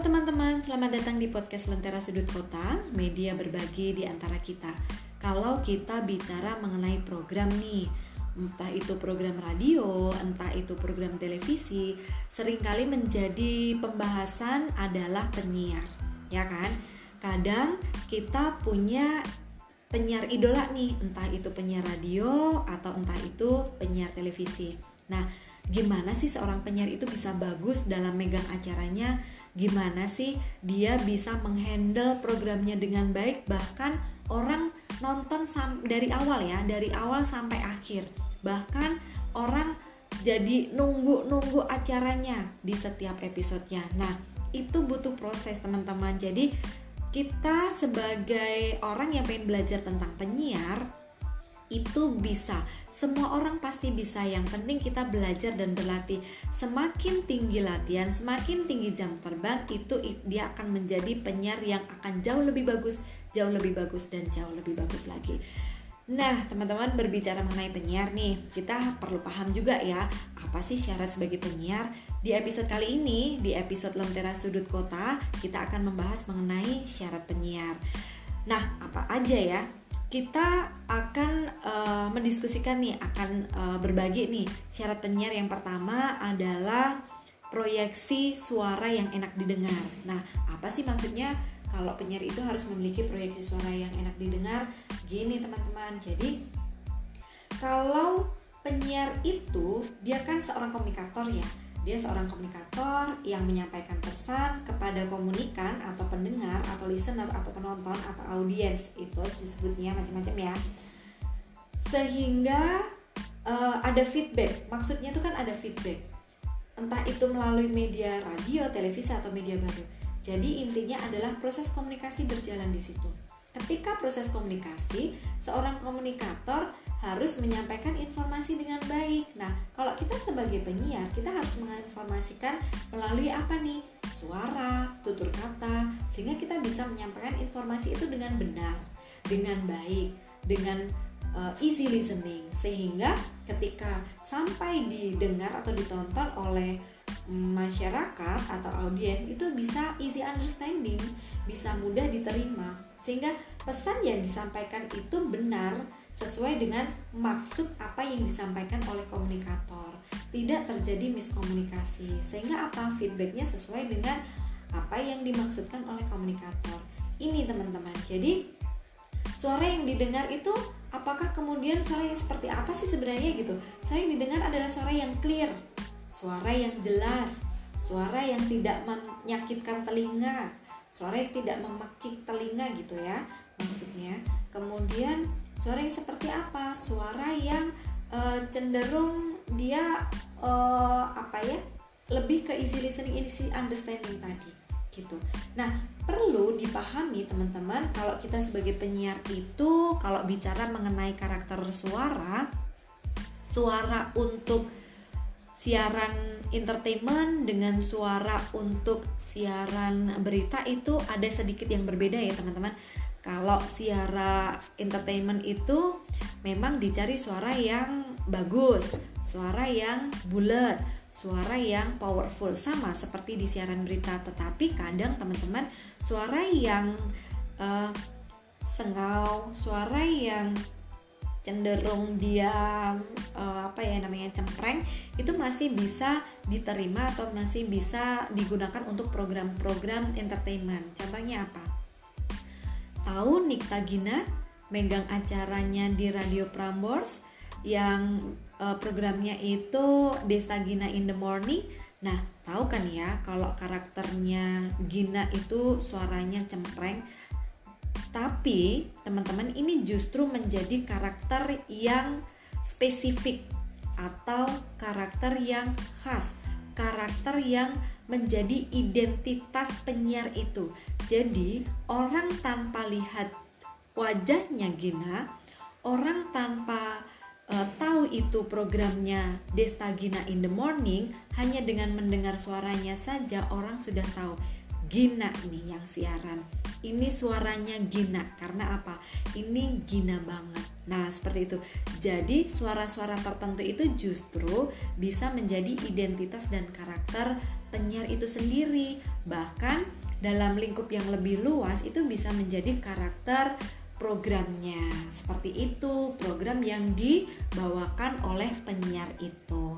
Teman-teman, selamat datang di podcast Lentera Sudut Kota, media berbagi di antara kita. Kalau kita bicara mengenai program nih, entah itu program radio, entah itu program televisi, sering kali menjadi pembahasan adalah penyiar, ya kan? Kadang kita punya penyiar idola nih, entah itu penyiar radio atau entah itu penyiar televisi. Nah, gimana sih seorang penyiar itu bisa bagus dalam megang acaranya? Gimana sih dia bisa menghandle programnya dengan baik? Bahkan orang nonton dari awal ya dari awal sampai akhir. Bahkan orang jadi nunggu-nunggu acaranya di setiap episodenya. Nah itu butuh proses teman-teman. Jadi kita sebagai orang yang pengen belajar tentang penyiar itu bisa. Semua orang pasti bisa. Yang penting kita belajar dan berlatih. Semakin tinggi latihan semakin tinggi jam terbang itu dia akan menjadi penyiar yang akan jauh lebih bagus jauh lebih bagus dan jauh lebih bagus lagi. Nah, teman-teman berbicara mengenai penyiar nih, kita perlu paham juga ya, apa sih syarat sebagai penyiar? Di episode kali ini, di episode Lentera Sudut Kota, kita akan membahas mengenai syarat penyiar. Nah, apa aja ya kita akan uh, mendiskusikan nih akan uh, berbagi nih syarat penyiar yang pertama adalah proyeksi suara yang enak didengar. Nah, apa sih maksudnya kalau penyiar itu harus memiliki proyeksi suara yang enak didengar? Gini teman-teman. Jadi kalau penyiar itu dia kan seorang komunikator ya dia seorang komunikator yang menyampaikan pesan kepada komunikan atau pendengar atau listener atau penonton atau audiens itu disebutnya macam-macam ya. Sehingga uh, ada feedback. Maksudnya itu kan ada feedback. Entah itu melalui media radio, televisi atau media baru. Jadi intinya adalah proses komunikasi berjalan di situ. Ketika proses komunikasi, seorang komunikator harus menyampaikan informasi dengan baik. Nah, kalau kita sebagai penyiar, kita harus menginformasikan melalui apa nih? Suara, tutur kata, sehingga kita bisa menyampaikan informasi itu dengan benar, dengan baik, dengan uh, easy listening, sehingga ketika sampai didengar atau ditonton oleh masyarakat atau audiens itu bisa easy understanding, bisa mudah diterima, sehingga pesan yang disampaikan itu benar sesuai dengan maksud apa yang disampaikan oleh komunikator. Tidak terjadi miskomunikasi. Sehingga apa? Feedbacknya sesuai dengan apa yang dimaksudkan oleh komunikator. Ini teman-teman. Jadi suara yang didengar itu apakah kemudian suara yang seperti apa sih sebenarnya gitu? Suara yang didengar adalah suara yang clear, suara yang jelas, suara yang tidak menyakitkan telinga, suara yang tidak memakik telinga gitu ya maksudnya. Kemudian suara yang seperti apa? Suara yang uh, cenderung dia uh, apa ya? Lebih ke easy listening easy understanding tadi gitu. Nah perlu dipahami teman-teman kalau kita sebagai penyiar itu kalau bicara mengenai karakter suara suara untuk siaran entertainment dengan suara untuk siaran berita itu ada sedikit yang berbeda ya teman-teman kalau siara entertainment itu memang dicari suara yang bagus, suara yang bulat, suara yang powerful sama seperti di siaran berita. Tetapi kadang teman-teman suara yang uh, sengau, suara yang cenderung dia uh, apa ya namanya cempreng itu masih bisa diterima atau masih bisa digunakan untuk program-program entertainment. Contohnya apa? Tahu Nikta Gina megang acaranya di Radio Prambors yang uh, programnya itu Desta Gina in the Morning. Nah, tahu kan ya kalau karakternya Gina itu suaranya cempreng. Tapi teman-teman ini justru menjadi karakter yang spesifik atau karakter yang khas, karakter yang menjadi identitas penyiar itu. Jadi, orang tanpa lihat wajahnya Gina, orang tanpa uh, tahu itu programnya Desta Gina in the Morning, hanya dengan mendengar suaranya saja orang sudah tahu Gina nih yang siaran. Ini suaranya Gina karena apa? Ini Gina banget Nah, seperti itu. Jadi, suara-suara tertentu itu justru bisa menjadi identitas dan karakter penyiar itu sendiri. Bahkan dalam lingkup yang lebih luas itu bisa menjadi karakter programnya. Seperti itu, program yang dibawakan oleh penyiar itu.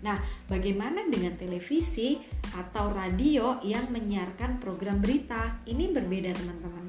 Nah, bagaimana dengan televisi atau radio yang menyiarkan program berita? Ini berbeda, teman-teman.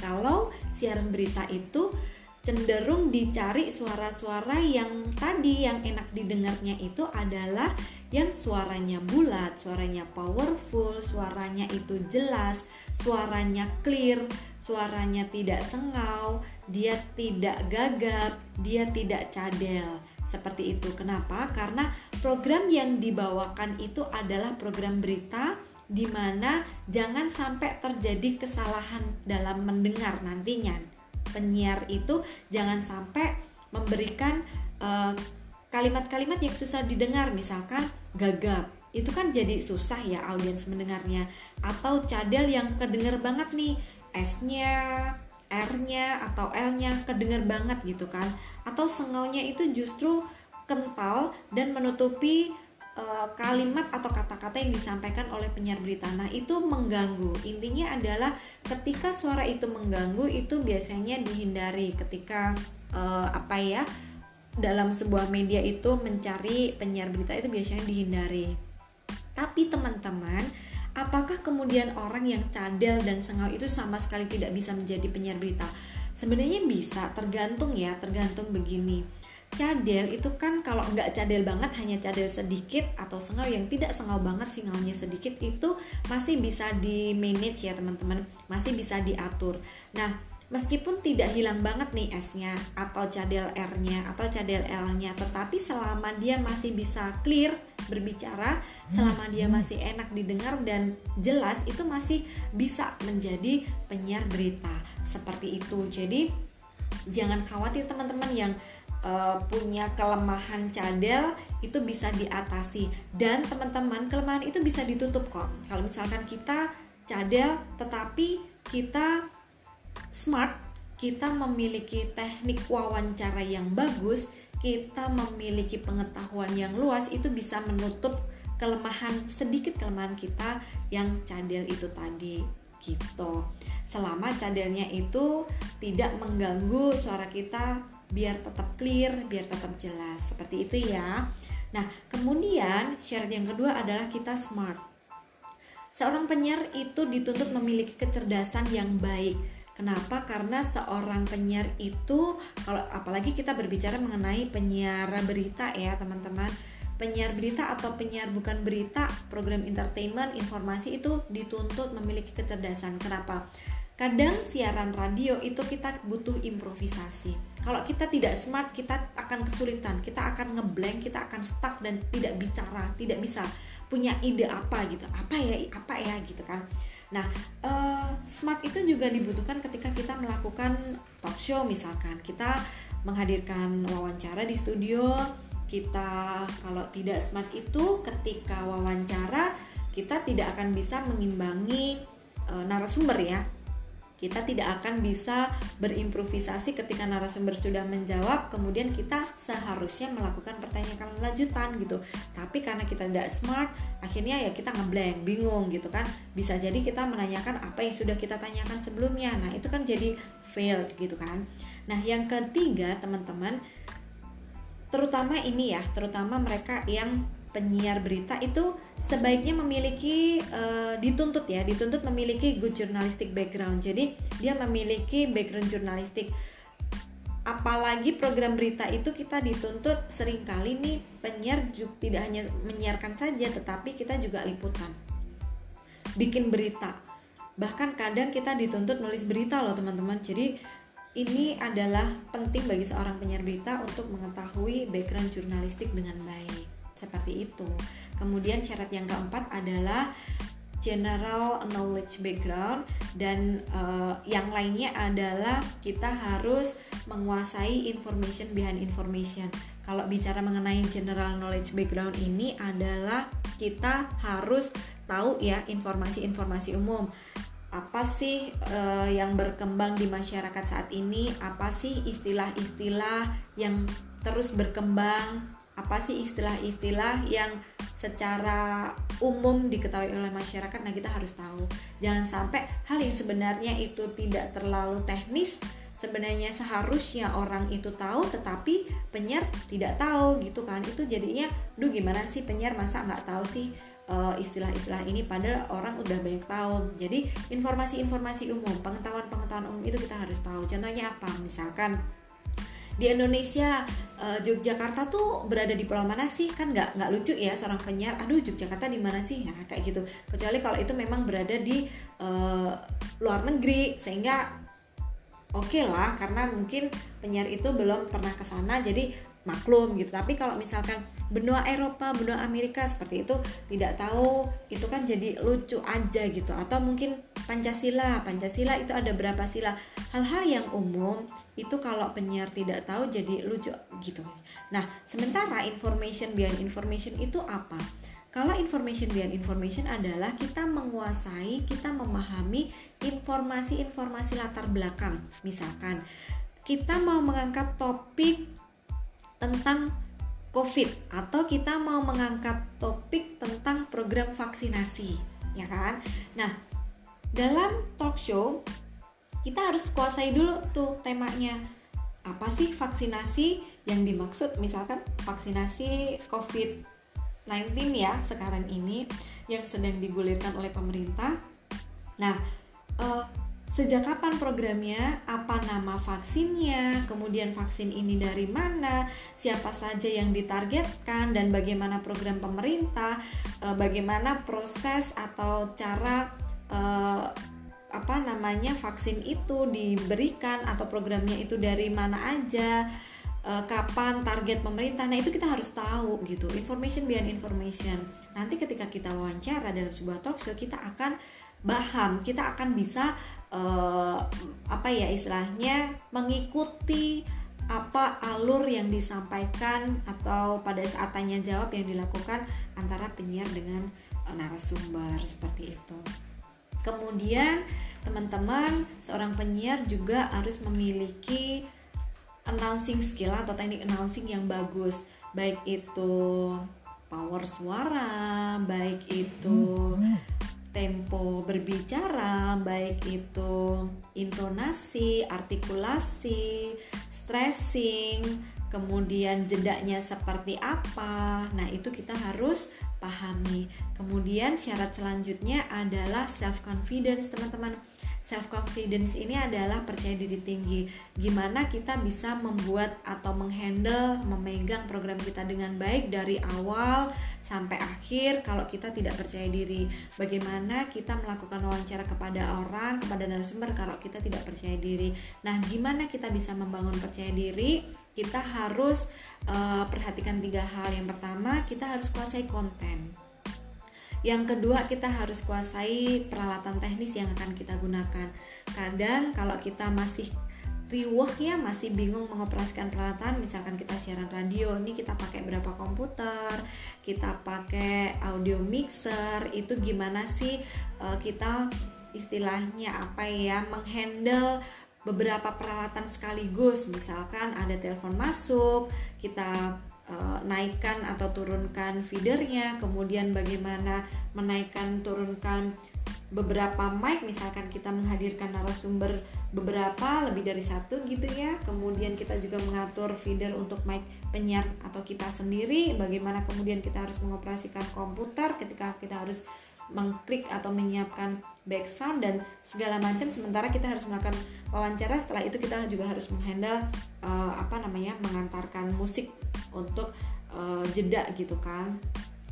Kalau siaran berita itu cenderung dicari suara-suara yang tadi yang enak didengarnya itu adalah yang suaranya bulat, suaranya powerful, suaranya itu jelas, suaranya clear, suaranya tidak sengau, dia tidak gagap, dia tidak cadel. Seperti itu. Kenapa? Karena program yang dibawakan itu adalah program berita di mana jangan sampai terjadi kesalahan dalam mendengar nantinya penyiar itu jangan sampai memberikan eh, kalimat-kalimat yang susah didengar misalkan gagap. Itu kan jadi susah ya audiens mendengarnya. Atau cadel yang kedenger banget nih S-nya R-nya atau L-nya kedenger banget gitu kan. Atau sengaunya itu justru kental dan menutupi Eh, kalimat atau kata-kata yang disampaikan oleh penyiar berita. Nah, itu mengganggu. Intinya adalah ketika suara itu mengganggu itu biasanya dihindari ketika uh, apa ya? dalam sebuah media itu mencari penyiar berita itu biasanya dihindari. Tapi teman-teman, apakah kemudian orang yang cadel dan sengau itu sama sekali tidak bisa menjadi penyiar berita? Sebenarnya bisa, tergantung ya, tergantung begini cadel itu kan kalau nggak cadel banget hanya cadel sedikit atau sengau yang tidak sengau banget singaunya sedikit itu masih bisa di manage ya teman-teman. Masih bisa diatur. Nah meskipun tidak hilang banget nih S-nya atau cadel R-nya atau cadel L-nya tetapi selama dia masih bisa clear berbicara selama dia masih enak didengar dan jelas itu masih bisa menjadi penyiar berita. Seperti itu. Jadi jangan khawatir teman-teman yang uh, punya kelemahan cadel itu bisa diatasi. Dan teman-teman kelemahan itu bisa ditutup kok. Kalau misalkan kita cadel tetapi kita smart kita memiliki teknik wawancara yang bagus kita memiliki pengetahuan yang luas itu bisa menutup kelemahan sedikit kelemahan kita yang cadel itu tadi gitu. Selama cadelnya itu tidak mengganggu suara kita biar tetap clear, biar tetap jelas. Seperti itu ya. Nah, kemudian syarat yang kedua adalah kita smart. Seorang penyiar itu dituntut memiliki kecerdasan yang baik. Kenapa? Karena seorang penyiar itu kalau apalagi kita berbicara mengenai penyiar berita ya, teman-teman. Penyiar berita atau penyiar bukan berita, program entertainment, informasi itu dituntut memiliki kecerdasan. Kenapa? Kadang siaran radio itu kita butuh improvisasi. Kalau kita tidak smart kita akan kesulitan. Kita akan ngeblank kita akan stuck dan tidak bicara tidak bisa punya ide apa gitu. Apa ya apa ya gitu kan. Nah uh, smart itu juga dibutuhkan ketika kita melakukan talk show misalkan. Kita menghadirkan wawancara di studio kita kalau tidak smart itu ketika wawancara kita tidak akan bisa mengimbangi uh, narasumber ya kita tidak akan bisa berimprovisasi ketika narasumber sudah menjawab kemudian kita seharusnya melakukan pertanyaan lanjutan gitu. Tapi karena kita tidak smart akhirnya ya kita ngeblank bingung gitu kan. Bisa jadi kita menanyakan apa yang sudah kita tanyakan sebelumnya. Nah itu kan jadi failed gitu kan. Nah yang ketiga teman-teman terutama ini ya terutama mereka yang penyiar berita itu sebaiknya memiliki uh, dituntut ya dituntut memiliki good journalistic background. Jadi dia memiliki background jurnalistik. Apalagi program berita itu kita dituntut sering kali nih penyiar juga tidak hanya menyiarkan saja tetapi kita juga liputan. Bikin berita. Bahkan kadang kita dituntut nulis berita loh teman-teman. Jadi ini adalah penting bagi seorang penyiar berita untuk mengetahui background jurnalistik dengan baik seperti itu. Kemudian syarat yang keempat adalah general knowledge background dan uh, yang lainnya adalah kita harus menguasai information behind information. Kalau bicara mengenai general knowledge background ini adalah kita harus tahu ya informasi-informasi umum apa sih uh, yang berkembang di masyarakat saat ini apa sih istilah-istilah yang terus berkembang apa sih istilah-istilah yang secara umum diketahui oleh masyarakat? Nah kita harus tahu. Jangan sampai hal yang sebenarnya itu tidak terlalu teknis sebenarnya seharusnya orang itu tahu tetapi penyiar tidak tahu gitu kan. Itu jadinya duh gimana sih penyiar? Masa nggak tahu sih uh, istilah-istilah ini? Padahal orang udah banyak tahu. Jadi informasi-informasi umum pengetahuan-pengetahuan umum itu kita harus tahu. Contohnya apa? Misalkan di Indonesia uh, Yogyakarta tuh berada di pulau mana sih? Kan nggak nggak lucu ya seorang penyiar aduh Yogyakarta di mana sih? Nah kayak gitu. Kecuali kalau itu memang berada di uh, luar negeri sehingga oke okay lah karena mungkin penyiar itu belum pernah ke sana jadi maklum gitu. Tapi kalau misalkan benua Eropa benua Amerika seperti itu tidak tahu itu kan jadi lucu aja gitu. Atau mungkin Pancasila Pancasila itu ada berapa sila. Hal-hal yang umum itu kalau penyiar tidak tahu jadi lucu gitu. Nah sementara information beyond information itu apa? Kalau information beyond information adalah kita menguasai, kita memahami informasi-informasi latar belakang. Misalkan kita mau mengangkat topik tentang COVID atau kita mau mengangkat topik tentang program vaksinasi, ya kan? Nah, dalam talk show kita harus kuasai dulu tuh temanya. Apa sih vaksinasi yang dimaksud? Misalkan vaksinasi COVID-19 ya sekarang ini yang sedang digulirkan oleh pemerintah. Nah, uh, sejak kapan programnya, apa nama vaksinnya, kemudian vaksin ini dari mana, siapa saja yang ditargetkan, dan bagaimana program pemerintah, eh, bagaimana proses atau cara eh, apa namanya vaksin itu diberikan atau programnya itu dari mana aja? Eh, kapan target pemerintah? Nah itu kita harus tahu gitu. Information beyond information. Nanti ketika kita wawancara dalam sebuah talk show kita akan bahan kita akan bisa uh, apa ya istilahnya mengikuti apa alur yang disampaikan atau pada saat tanya jawab yang dilakukan antara penyiar dengan uh, narasumber. Seperti itu. Kemudian teman-teman seorang penyiar juga harus memiliki announcing skill atau teknik announcing yang bagus, baik itu power suara, baik itu tempo berbicara, baik itu intonasi, artikulasi, stressing, kemudian jedanya seperti apa. Nah, itu kita harus pahami. Kemudian syarat selanjutnya adalah self confidence, teman-teman self confidence ini adalah percaya diri tinggi. Gimana kita bisa membuat atau menghandle, memegang program kita dengan baik dari awal sampai akhir kalau kita tidak percaya diri. Bagaimana kita melakukan wawancara kepada orang, kepada narasumber kalau kita tidak percaya diri. Nah, gimana kita bisa membangun percaya diri? Kita harus uh, perhatikan tiga hal. Yang pertama, kita harus kuasai konten yang kedua, kita harus kuasai peralatan teknis yang akan kita gunakan. Kadang kalau kita masih riuh ya masih bingung mengoperasikan peralatan misalkan kita siaran radio ini kita pakai berapa komputer kita pakai audio mixer itu gimana sih uh, kita istilahnya apa ya menghandle beberapa peralatan sekaligus misalkan ada telepon masuk kita naikkan atau turunkan feedernya, kemudian bagaimana menaikkan turunkan beberapa mic misalkan kita menghadirkan narasumber beberapa lebih dari satu gitu ya. Kemudian kita juga mengatur feeder untuk mic penyiar atau kita sendiri bagaimana kemudian kita harus mengoperasikan komputer ketika kita harus mengklik atau menyiapkan back sound dan segala macam. Sementara kita harus melakukan wawancara setelah itu kita juga harus menghandle uh, apa namanya mengantarkan musik untuk uh, jeda gitu kan.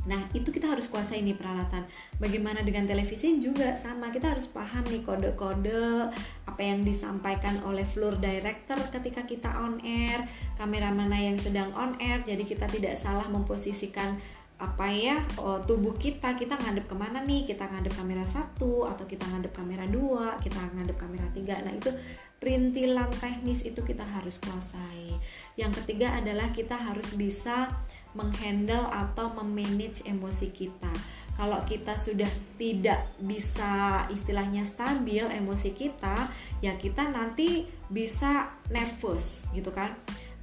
Nah, itu kita harus kuasai nih peralatan. Bagaimana dengan televisi juga sama, kita harus paham nih kode-kode apa yang disampaikan oleh floor director ketika kita on air, kamera mana yang sedang on air, jadi kita tidak salah memposisikan apa ya oh, tubuh kita. Kita ngadep ke mana nih? Kita ngadep kamera satu atau kita ngadep kamera dua? Kita ngadep kamera tiga? Nah itu perintilan teknis itu kita harus kuasai. Yang ketiga adalah kita harus bisa menghandle atau memanage emosi kita. Kalau kita sudah tidak bisa istilahnya stabil emosi kita ya kita nanti bisa nervous gitu kan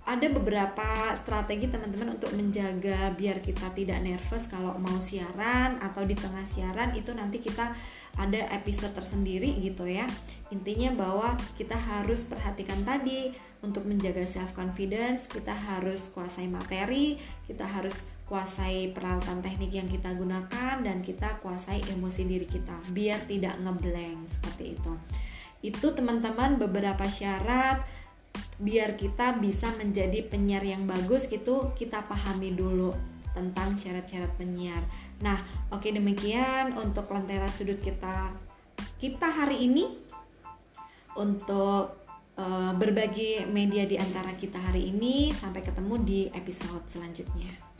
ada beberapa strategi teman-teman untuk menjaga biar kita tidak nervous kalau mau siaran atau di tengah siaran itu nanti kita ada episode tersendiri gitu ya. Intinya bahwa kita harus perhatikan tadi untuk menjaga self confidence kita harus kuasai materi kita harus kuasai peralatan teknik yang kita gunakan dan kita kuasai emosi diri kita biar tidak ngeblank seperti itu. Itu teman-teman beberapa syarat biar kita bisa menjadi penyiar yang bagus gitu kita pahami dulu tentang syarat-syarat penyiar. Nah, oke okay, demikian untuk lentera sudut kita kita hari ini untuk uh, berbagi media di antara kita hari ini sampai ketemu di episode selanjutnya.